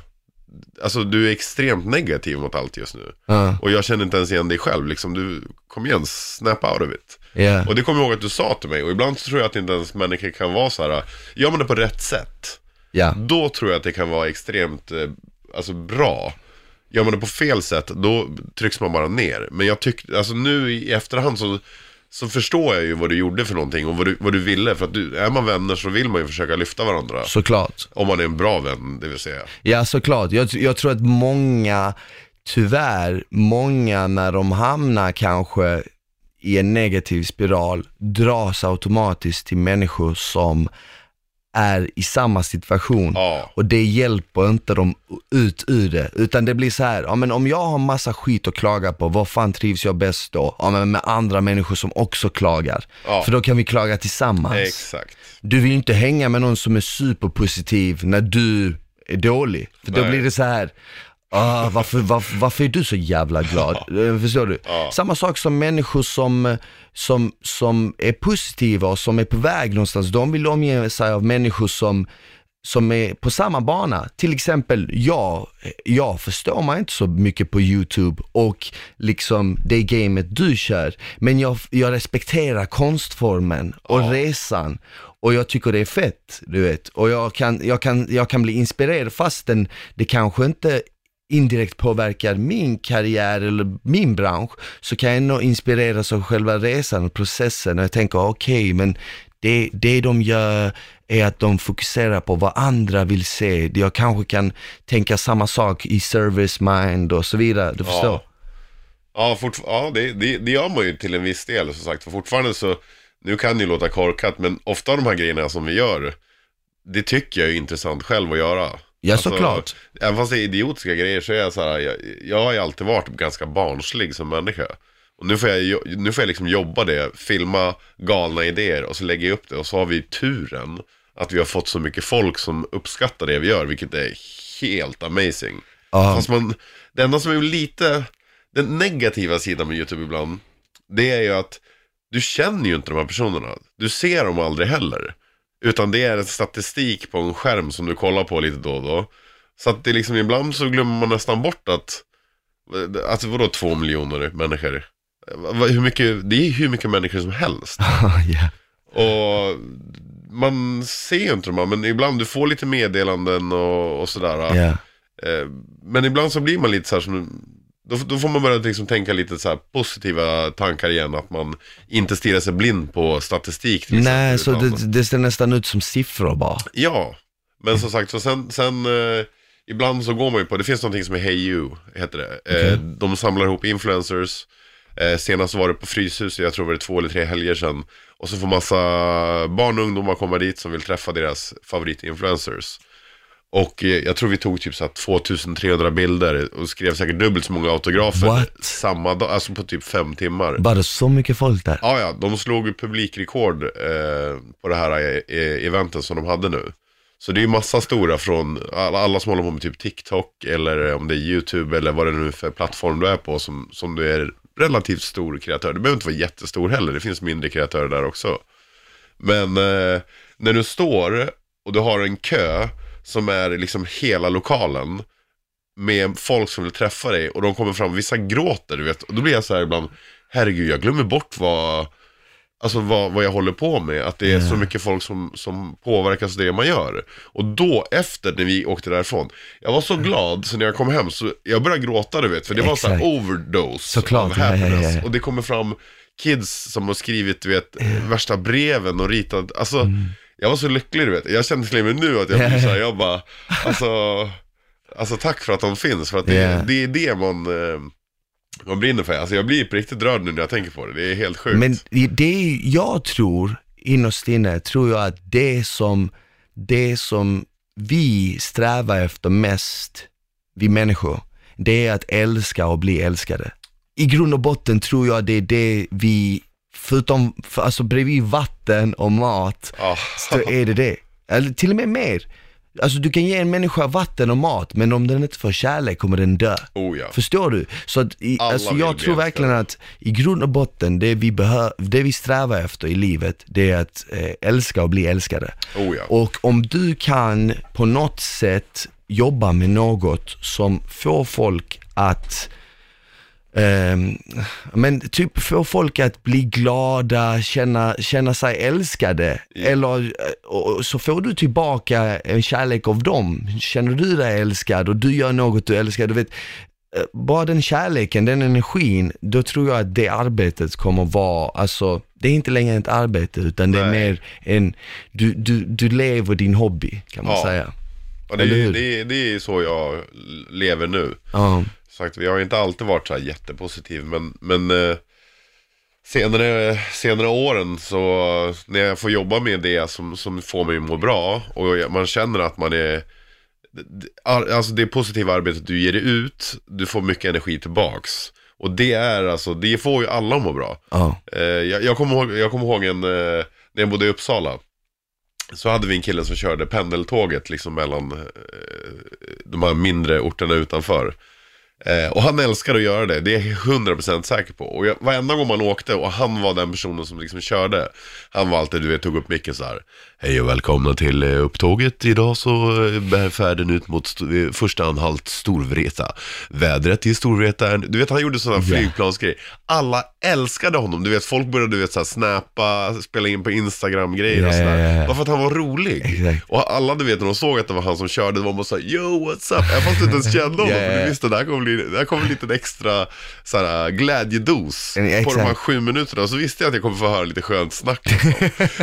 alltså du är extremt negativ mot allt just nu. ja, Och jag känner inte ens igen dig själv, liksom du, kom igen, snap out of it. ja. Och det kommer jag ihåg att du sa till mig, och ibland så tror jag att inte ens människor kan vara så här, gör man det på rätt sätt, ja. då tror jag att det kan vara extremt eh, alltså, bra. Gör man det på fel sätt, då trycks man bara ner. Men jag tyckte, alltså nu i efterhand så, så förstår jag ju vad du gjorde för någonting och vad du, vad du ville. För att du, är man vänner så vill man ju försöka lyfta varandra. såklart. Om man är en bra vän, det vill säga. Ja, såklart. Jag, jag tror att många, tyvärr, många när de hamnar kanske i en negativ spiral dras automatiskt till människor som är i samma situation. Ja, Och det hjälper inte dem ut ur det, utan det blir så här, ja men om jag har massa skit att klaga på, vad fan trivs jag bäst då? Ja men med andra människor som också klagar. Ja. För då kan vi klaga tillsammans. exakt. Du vill ju inte hänga med någon som är superpositiv när du är dålig. För då Nej. blir det så här. Ah, varför, varför, varför är du så jävla glad? Förstår du? Samma sak som människor som, som, som är positiva och som är på väg någonstans. De vill omge sig av människor som, som är på samma bana. Till exempel, jag, jag förstår mig inte så mycket på YouTube och liksom det gamet du kör. Men jag, jag respekterar konstformen och Ja. resan. Och jag tycker det är fett, du vet. Och jag kan, jag kan, jag kan bli inspirerad fastän det kanske inte indirekt påverkar min karriär eller min bransch, så kan jag ändå inspireras av själva resan och processen. Och jag tänker, okej, men det, det de gör är att de fokuserar på vad andra vill se. Jag kanske kan tänka samma sak i service mind och så vidare. Du förstår? Ja, ja, fortf- ja det, det, det gör man ju till en viss del som sagt. För fortfarande så, nu kan det ju låta korkat, men ofta de här grejerna som vi gör, det tycker jag är intressant själv att göra. Ja, Alltså, såklart. Även fast det är idiotiska grejer så är jag så här, jag, jag har ju alltid varit ganska barnslig som människa. Och nu får jag, nu får jag liksom jobba det, filma galna idéer och så lägger jag upp det. Och så har vi turen att vi har fått så mycket folk som uppskattar det vi gör, vilket är helt amazing. Ja. Fast man, det enda som är lite, den negativa sidan med YouTube ibland, det är ju att du känner ju inte de här personerna. Du ser dem aldrig heller. Utan det är en statistik på en skärm som du kollar på lite då och då. Så att det är liksom ibland så glömmer man nästan bort att, alltså vadå två miljoner människor? Hur mycket, det är hur mycket människor som helst. ja. Och man ser ju inte dem, men ibland du får lite meddelanden och, och sådär. Eh, Men ibland så blir man lite så här som, då, då får man börja liksom tänka lite så positiva tankar igen. Att man inte stirrar sig blind på statistik till Nej, så exempel, utan- det, det ser nästan ut som siffror bara. Ja, men som sagt, så sen, sen eh, ibland så går man ju på, det finns någonting som är Hey You, heter det. Eh, de samlar ihop influencers. Eh, senast var det på Fryshuset, jag tror det var två eller tre helger sedan. Och så får massa barn och ungdomar komma dit som vill träffa deras favoritinfluencers. Och eh, jag tror vi tog typ så här 2300 bilder och skrev säkert dubbelt så många autografer What? samma dag, alltså på typ fem timmar. Var det så mycket folk där? Ja, ja, de slog ju publikrekord eh, på det här eh, eventet som de hade nu. Så det är ju massa stora från alla, alla som håller på med typ TikTok eller om det är YouTube eller vad det nu är för plattform du är på som, som du är relativt stor kreatör. Du behöver inte vara jättestor heller, det finns mindre kreatörer där också. Men eh, när du står och du har en kö som är liksom hela lokalen med folk som vill träffa dig och de kommer fram, vissa gråter du vet. Och då blir jag så här ibland, herregud jag glömmer bort vad, alltså vad, vad jag håller på med. Att det är så mycket folk som, som påverkas av det man gör. Och då efter när vi åkte därifrån, jag var så glad så när jag kom hem så jag började gråta du vet. För det var så här Exakt. overdose Såklart, av ja, ja, ja, happiness. ja. Och det kommer fram kids som har skrivit du vet, värsta breven och ritat, alltså Mm. Jag var så lycklig du vet. Jag kände till med nu att jag blir så här, jag bara, alltså, alltså tack för att de finns. För att det, Ja. det är det man, eh, man brinner för. Alltså jag blir på riktigt rörd nu när jag tänker på det. Det är helt sjukt. Men det jag tror, innerst inne, tror jag att det som, det som vi strävar efter mest, vi människor, det är att älska och bli älskade. I grund och botten tror jag det är det vi, förutom, för, alltså bredvid vatten och mat, Ja. så är det det. Eller till och med mer. Alltså du kan ge en människa vatten och mat, men om den inte får kärlek kommer den dö. Oh ja. Förstår du? Så att i, alltså jag tror verkligen att i grund och botten, det vi, behö- det vi strävar efter i livet, det är att eh, älska och bli älskade. Oh ja. Och om du kan på något sätt jobba med något som får folk att men typ få folk att bli glada, känna, känna sig älskade. Eller eh, så får du tillbaka en kärlek av dem. Känner du dig älskad och du gör något du älskar, du vet, eh, bara den kärleken, den energin, då tror jag att det arbetet kommer vara, alltså, det är inte längre ett arbete utan det är Nej. mer en, du, du, du lever din hobby kan man Ja. säga. Och det, är, det, är, det är så jag lever nu. Ja, Sagt, jag har inte alltid varit så här jättepositiv, men, men eh, senare, senare åren så när jag får jobba med det som, som får mig att må bra och man känner att man är Alltså det positiva arbetet du ger ut, du får mycket energi tillbaks. Och det är alltså, det får ju alla att må bra. ja, Eh, jag, jag, kommer ihåg, jag kommer ihåg en, eh, när jag bodde i Uppsala. Så hade vi en kille som körde pendeltåget liksom mellan eh, de här mindre orterna utanför. Eh, och han älskar att göra det, det är jag 100% säker på. Och jag, varenda gång man åkte och han var den personen som liksom körde. Han var alltid, du vet, tog upp micken så här. Hej och välkomna till eh, upptåget. Idag så eh, bär färden ut mot eh, första anhalt Storvreta. Vädret i Storvreta är... Du vet, han gjorde sådana Ja. flygplansgrejer. Alla älskade honom. Du vet, folk började, du vet, så här, snappa, spela in på Instagram-grejer och Ja, sådär. ja. Bara för att han var rolig. Exakt. Och alla, du vet, när de såg att det var han som körde, det var bara såhär, yo what's up? Även fast du inte ens kände honom, ja, för du visste det här kommer bli, det här kommer bli en liten extra såhär, glädjedos Ja, på exakt. de här sju minuterna. Så visste jag att jag kommer få höra lite skönt snack. Liksom.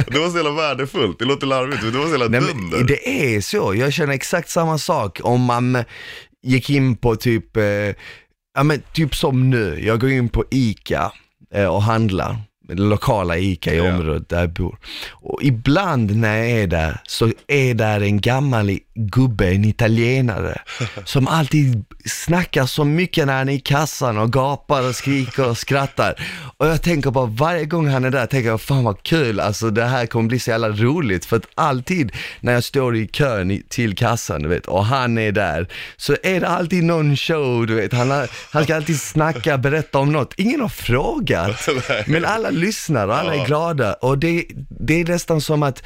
Och det var så jävla värdefullt, låter larvigt, men det var så jävla Nej, dunder. men det är så, jag känner exakt samma sak om man gick in på typ, eh, ja men typ som nu, jag går in på ICA eh, och handlar, lokala ICA i området där jag bor. Och ibland när jag är där så är där en gammal gubbe, en italienare, som alltid snackar så mycket när han är i kassan och gapar och skriker och skrattar. Och jag tänker bara varje gång han är där, tänker jag fan vad kul, alltså det här kommer bli så jävla roligt. För att alltid när jag står i kön till kassan, du vet, och han är där, så är det alltid någon show, du vet. Han, har, han ska alltid snacka, berätta om något. Ingen har frågat, men alla lyssnar och alla är glada. Och det, det är nästan som att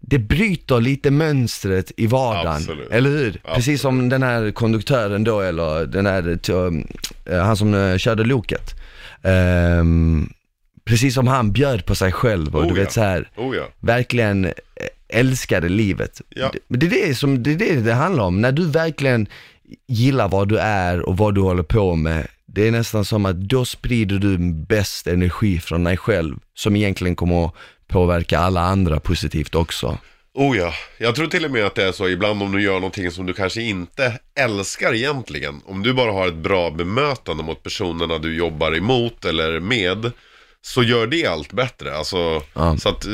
det bryter lite mönstret i vardagen, Absolut. eller hur? Precis som den här konduktören då, eller den här, eh, han som eh, körde loket. Ehm, precis som han bjöd på sig själv och Oh, du vet ja. så här, Oh ja. verkligen eh, älskade livet. Ja. Det- det är det som, det är det det handlar om. När du verkligen gillar vad du är och vad du håller på med, det är nästan som att då sprider du bäst energi från dig själv, som egentligen kommer att påverka alla andra positivt också. Oh ja, jag tror till och med att det är så ibland om du gör någonting som du kanske inte älskar egentligen. Om du bara har ett bra bemötande mot personerna du jobbar emot eller med. Så gör det allt bättre. Alltså, Ja. så att, eh,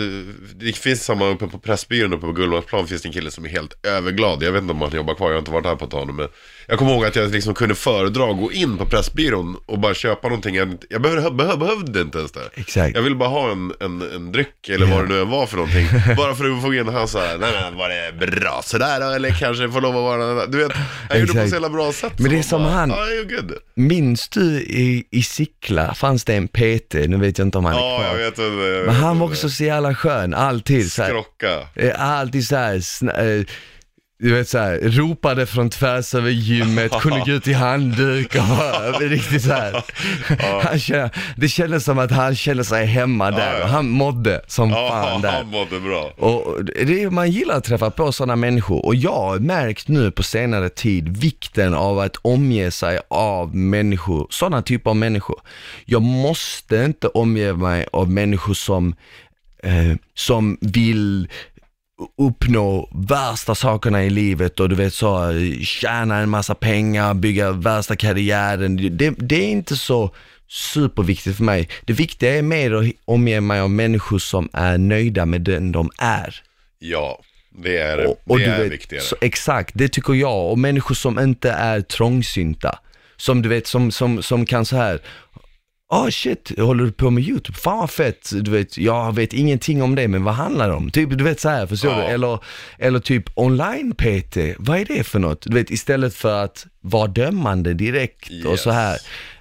det finns samma uppe på Pressbyrån uppe på Gullmarsplan finns det en kille som är helt överglad. Jag vet inte om han jobbar kvar, jag har inte varit här på ett tag nu. Men jag kommer ihåg att jag liksom kunde föredra att gå in på Pressbyrån och bara köpa någonting. Jag, jag behövde, behövde, behövde inte ens det. Exakt. Jag ville bara ha en, en, en dryck eller vad det nu än var för någonting. bara för att få in han så här, nej men var det bra sådär? Eller kanske får lov att vara, du vet, jag gjorde på så jävla bra sätt. Men det är som bara, han- good. Minns du i, i Sickla, fanns det en PT, nu vet jag inte om han är Ja, kvar. jag vet vad det Men han var också så jävla skön, alltid Skrocka. eh, alltid så här, sna- eh, du vet så här, ropade från tvärs över gymmet, kunde gå ut i handduk och var riktigt så här. Han kände, det kändes som att han kände sig hemma där och han mådde som fan där. han mådde bra. Och det, man gillar att träffa på sådana människor och jag har märkt nu på senare tid vikten av att omge sig av människor, sådana typer av människor. Jag måste inte omge mig av människor som, eh, som vill uppnå värsta sakerna i livet och du vet så, eh, tjäna en massa pengar, bygga värsta karriären. Det, det är inte så superviktigt för mig. Det viktiga är mer att omge mig av människor som är nöjda med den de är. Ja, det är, Och, och det du är vet, viktigare. Så, exakt, det tycker jag. Och människor som inte är trångsynta. Som du vet, som, som, som kan så här. Ah shit, håller du på med YouTube? Fan vad fett, du vet, jag vet ingenting om det, men vad handlar det om? Typ, du vet så här, förstår Ja. du? Eller, eller typ online-PT, vad är det för något? Du vet, istället för att vara dömande direkt och Yes. så här.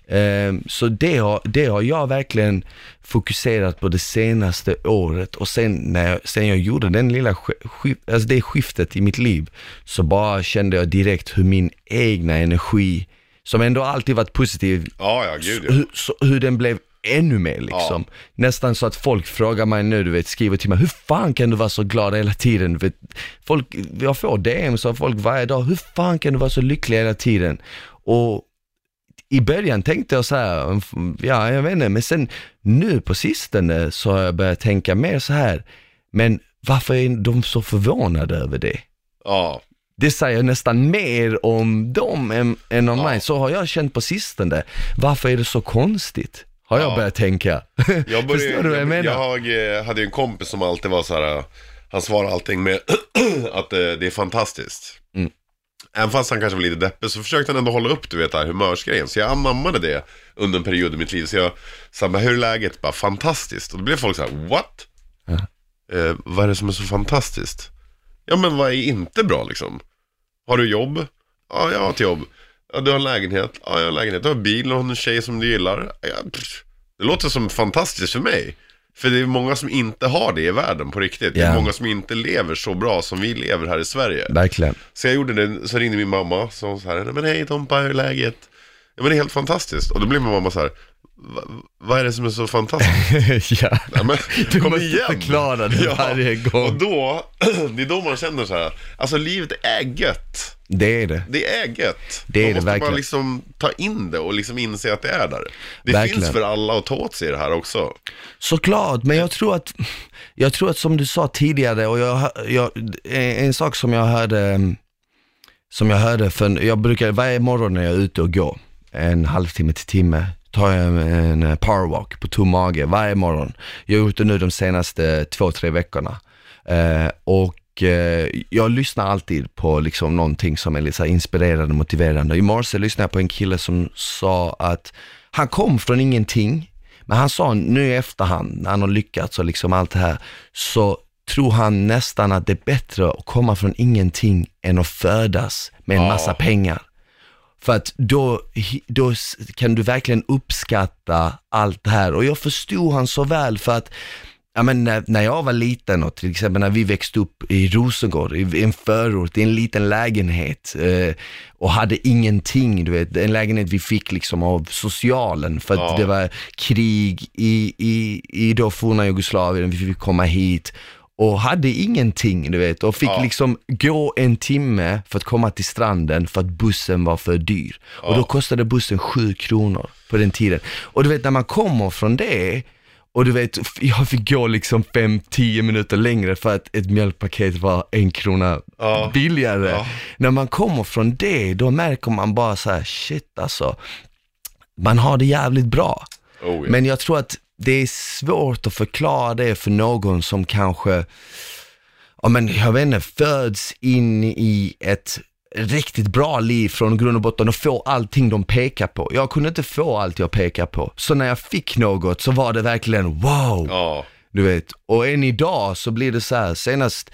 Ehm, så det har, det har jag verkligen fokuserat på det senaste året och sen när jag, sen jag gjorde den lilla, alltså det skiftet i mitt liv, så bara kände jag direkt hur min egna energi, som ändå alltid varit positiv, Ja, ja, gud ja. hur, så, hur den blev ännu mer liksom. Nästan så att folk frågar mig nu, du vet, skriver till mig, hur fan kan du vara så glad hela tiden? Vet, folk, jag får DMs av folk varje dag, hur fan kan du vara så lycklig hela tiden? Och i början tänkte jag så här, ja jag vet inte, men sen nu på sistone så har jag börjat tänka mer så här, men varför är de så förvånade över det? Ja, Det säger nästan mer om dem än, än om Ja. mig. Så har jag känt på sistone. Varför är det så konstigt? Har jag Ja. börjat tänka. Jag, började, Förstår du vad jag menar? jag eh, hade ju en kompis som alltid var så här. Han svarade allting med att eh, det är fantastiskt. Mm. Även fast han kanske var lite deppig så försökte han ändå hålla upp du vet det här humörsgrejen. Så jag anammade det under en period i mitt liv. Så jag sa, hur är läget? Bara fantastiskt. Och då blev folk så här, what? Ja. Eh, vad är det som är så fantastiskt? Ja men vad är inte bra liksom? Har du jobb? Ja, jag har ett jobb. Ja, du har en lägenhet? Ja, jag har en lägenhet. Du har bil och en tjej som du gillar? Ja, pff. det låter som fantastiskt för mig. För det är många som inte har det i världen på riktigt. Det är Ja. många som inte lever så bra som vi lever här i Sverige. Verkligen. Så jag gjorde det, så ringde min mamma, så hon så här, "Nej, men hej Tompa, hur är läget? Ja men det är helt fantastiskt. Och då blev min mamma så här, "Va- vad är det som är så fantastiskt? ja. Nej, men, Du kom måste igen. förklara det varje gång. Och då, det är då man känner så här, alltså livet är gött. Det är det. Det är gött. Det är man det måste verkligen. liksom ta in det och liksom inse att det är där. Det Verkligen. finns för alla att ta åt sig det här också. Såklart, men jag tror att, jag tror att som du sa tidigare och jag, jag en sak som jag hörde, som jag hörde, för jag brukar varje morgon när jag är ute och går, en halvtimme till timme, tar jag en, en powerwalk på tom mage varje morgon. Jag har gjort det nu de senaste två, tre veckorna. Eh, och eh, jag lyssnar alltid på liksom någonting som är lite inspirerande, motiverande. I morse lyssnade jag på en kille som sa att han kom från ingenting, men han sa nu i efterhand, när han har lyckats och liksom allt det här, så tror han nästan att det är bättre att komma från ingenting än att födas med en Ja. massa pengar. För att då, då kan du verkligen uppskatta allt det här. Och jag förstod han så väl för att Ja men när, när jag var liten och till exempel när vi växte upp i Rosengård, i en förort, i en liten lägenhet eh, och hade ingenting, du vet, en lägenhet vi fick liksom av socialen för att Ja. det var krig i, i, i då forna Jugoslavien, vi fick komma hit och hade ingenting, du vet, och fick Ja. liksom gå en timme för att komma till stranden för att bussen var för dyr. Och då kostade bussen sju kronor på den tiden. Och du vet, när man kommer från det, och du vet, jag fick gå liksom 5-10 minuter längre för att ett mjölkpaket var en krona Ja. billigare. Ja. När man kommer från det, då märker man bara så här, shit alltså, man har det jävligt bra. Oh, ja. Men jag tror att det är svårt att förklara det för någon som kanske, ja men jag vet inte, föds in i ett riktigt bra liv från grund och botten och får allting de pekar på. Jag kunde inte få allt jag pekar på. Så när jag fick något så var det verkligen wow. ja. Du vet, och än idag så blir det så här, senast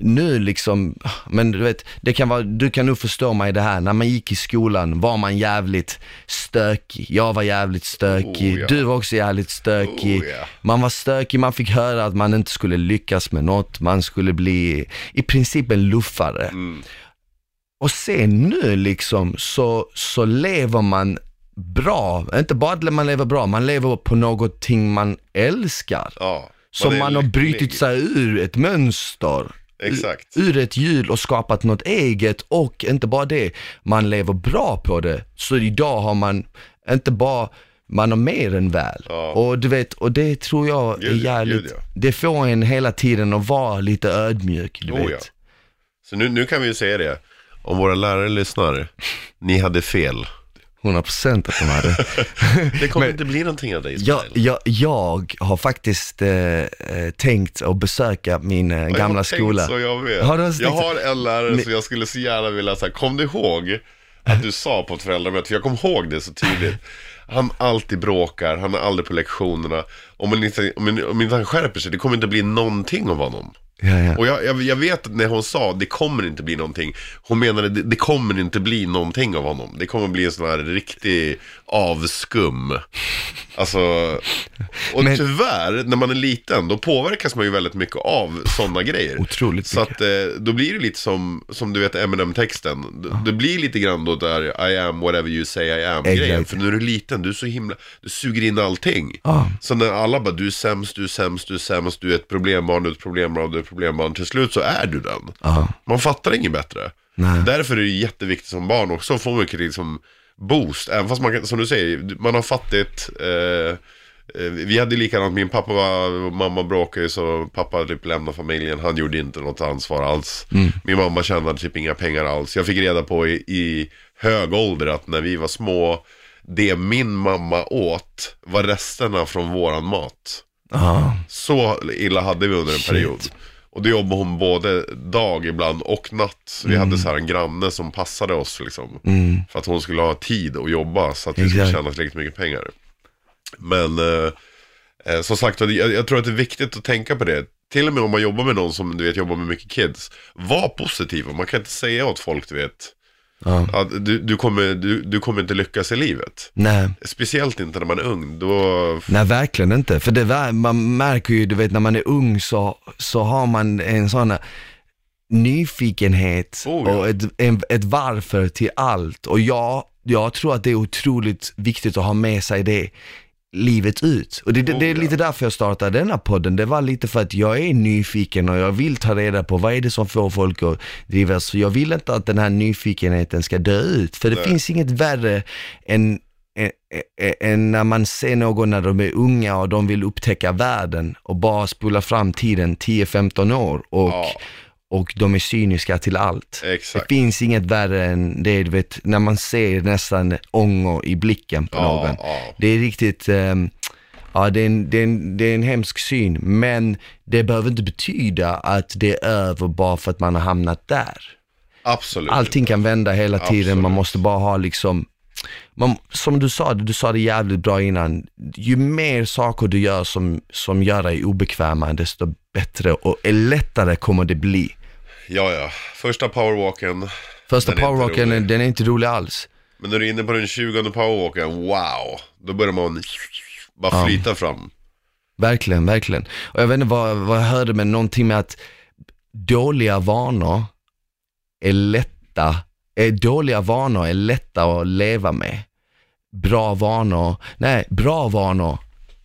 nu liksom, men du vet, det kan vara, du kan nog förstå mig i det här, när man gick i skolan var man jävligt stökig, jag var jävligt stökig, Oh, ja. du var också jävligt stökig, Oh, ja. man var stökig, man fick höra att man inte skulle lyckas med något, man skulle bli i princip en luffare. Mm. Och sen nu liksom så, så lever man bra, inte bara att man lever bra, man lever på någonting man älskar. ja. Som man har brutit sig ur ett mönster. Exakt. Ur ett hjul och skapat något eget och inte bara det, man lever bra på det. Så idag har man inte bara, man har mer än väl. Ja. Och du vet, och det tror jag är jävligt, gud, ja. det får en hela tiden att vara lite ödmjuk, du Oh, vet. ja. Så nu, nu kan vi ju säga det. Om våra lärare lyssnar, ni hade fel. 100% att de hade. Det kommer Men- inte bli någonting av dig Jag, jag, jag har faktiskt eh, eh, tänkt att besöka min eh, gamla har skola. Så jag vet. Har du jag har en lärare Men- som jag skulle så gärna vilja säga, kom du ihåg att du sa på ett föräldramöte, för jag kom ihåg det så tydligt. Han alltid bråkar, han är aldrig på lektionerna. Om, man inte, om, om inte han skärper sig, det kommer inte bli någonting av honom. Ja, ja. Och jag, jag, jag vet att när hon sa det kommer inte bli någonting, hon menade det, det kommer inte bli någonting av honom. Det kommer bli en sån här riktig avskum. Alltså, och Men- tyvärr, när man är liten, då påverkas man ju väldigt mycket av sådana grejer. Otroligt Så mycket. att eh, då blir det lite som, som du vet Eminem-texten. Det- Det blir lite grann då där I am whatever you say I am grejen. Exakt. För när du är liten, du är så himla, du suger in allting. Ja. Så när alla bara, du är sämst, du är sämst, du är sämst, du är ett problembarn, du är ett problembarn, du är ett problembarn. Till slut så är du den. Ja. Man fattar inget bättre. Nej. Därför är det jätteviktigt som barn också att få mycket liksom boost. Även fast man kan, som du säger, man har fattigt. Eh, eh, vi hade likadant, min pappa var, och mamma bråkade så pappa typ lämnade familjen. Han gjorde inte något ansvar alls. Min mamma tjänade typ inga pengar alls. Jag fick reda på i, i hög ålder att när vi var små, det min mamma åt var resterna från våran mat. Ja. Så illa hade vi under en Shit. period. Och då jobbade hon både dag ibland och natt. Vi hade så här en granne som passade oss liksom. Mm. För att hon skulle ha tid att jobba så att vi skulle tjäna tillräckligt mycket pengar. Men eh, eh, som sagt, jag, jag tror att det är viktigt att tänka på det. Till och med om man jobbar med någon som du vet jobbar med mycket kids. Var positiv. Man kan inte säga åt folk du vet. Ja. Att du, du, kommer, du, du kommer inte lyckas i livet. Nej. Speciellt inte när man är ung. Då, Nej, verkligen inte. För det man märker ju, du vet när man är ung så, så har man en sån nyfikenhet Oh, ja. och ett, en, ett varför till allt. Och jag, jag tror att det är otroligt viktigt att ha med sig det livet ut. Och det, det, det är Oh, lite därför jag startade denna podden. Det var lite för att jag är nyfiken och jag vill ta reda på vad är det som får folk att drivas. För jag vill inte att den här nyfikenheten ska dö ut. För det Nej. finns inget värre än- än när man ser någon när de är unga och de vill upptäcka världen och bara spola fram tiden 10-15 år och, Ja. Och de är cyniska till allt. exakt. Det finns inget värre än det, du vet, när man ser nästan ånger i blicken på någon. Ja, ja. Det är riktigt, ehm, ja det är, en, det, är en, det är en hemsk syn, men det behöver inte betyda att det är över bara för att man har hamnat där. Absolut. Allting kan vända hela tiden, man Absolut. måste bara ha liksom, man, som du sa, du sa det jävligt bra innan, ju mer saker du gör som, som gör dig obekväma, desto bättre och lättare kommer det bli. Ja, ja. Första powerwalken. Första Den är inte powerwalken, rolig. den är inte rolig alls. Men när du är inne på den 20 powerwalken, wow. Då börjar man bara flyta fram. Verkligen, verkligen. Och jag vet inte vad, vad jag hörde, men någonting med att dåliga vanor är lätta, är dåliga vanor är lätta att leva med. Bra vanor, nej, bra vanor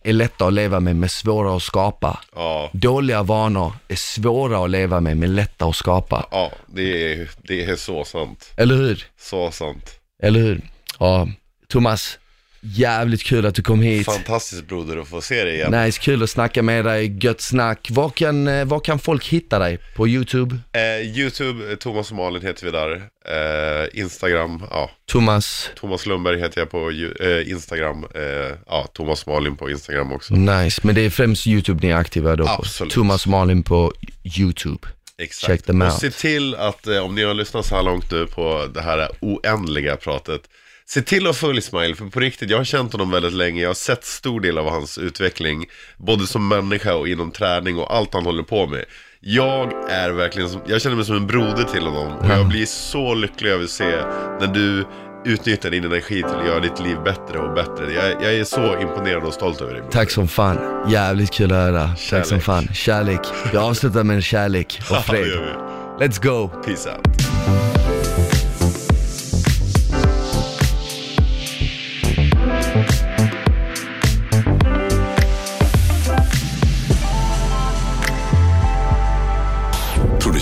är lätta att leva med, men svåra att skapa. Ja, Dåliga vanor är svåra att leva med, men lätta att skapa. ja det, är, det är så sant. Eller hur? Så sant. Eller hur? Ja, Thomas, jävligt kul att du kom hit. Fantastiskt broder att få se dig igen. Nice, kul att snacka med dig, gött snack. Var kan, eh, var kan folk hitta dig? På YouTube? Eh, Youtube, Thomas och Malin heter vi där. Eh, Instagram, ja. Thomas, Thomas Lundberg heter jag på eh, Instagram. Eh, ja, Thomas Malin på Instagram också. nice. Men det är främst YouTube ni är aktiva då? Absolut. Thomas Malin på YouTube. Exakt. Check them och se till att, eh, om ni har lyssnat så här långt nu på det här oändliga pratet, se till att följa Smile, för på riktigt, jag har känt honom väldigt länge, jag har sett stor del av hans utveckling, både som människa och inom träning och allt han håller på med. Jag är verkligen, som, jag känner mig som en broder till honom och jag blir så lycklig över att se när du utnyttjar din energi till att göra ditt liv bättre och bättre. Jag, jag är så imponerad och stolt över dig. broder. Tack som fan. Jävligt kul att höra. Tack som fan. Kärlek. Vi avslutar med en kärlek och fred. Let's go. Peace out.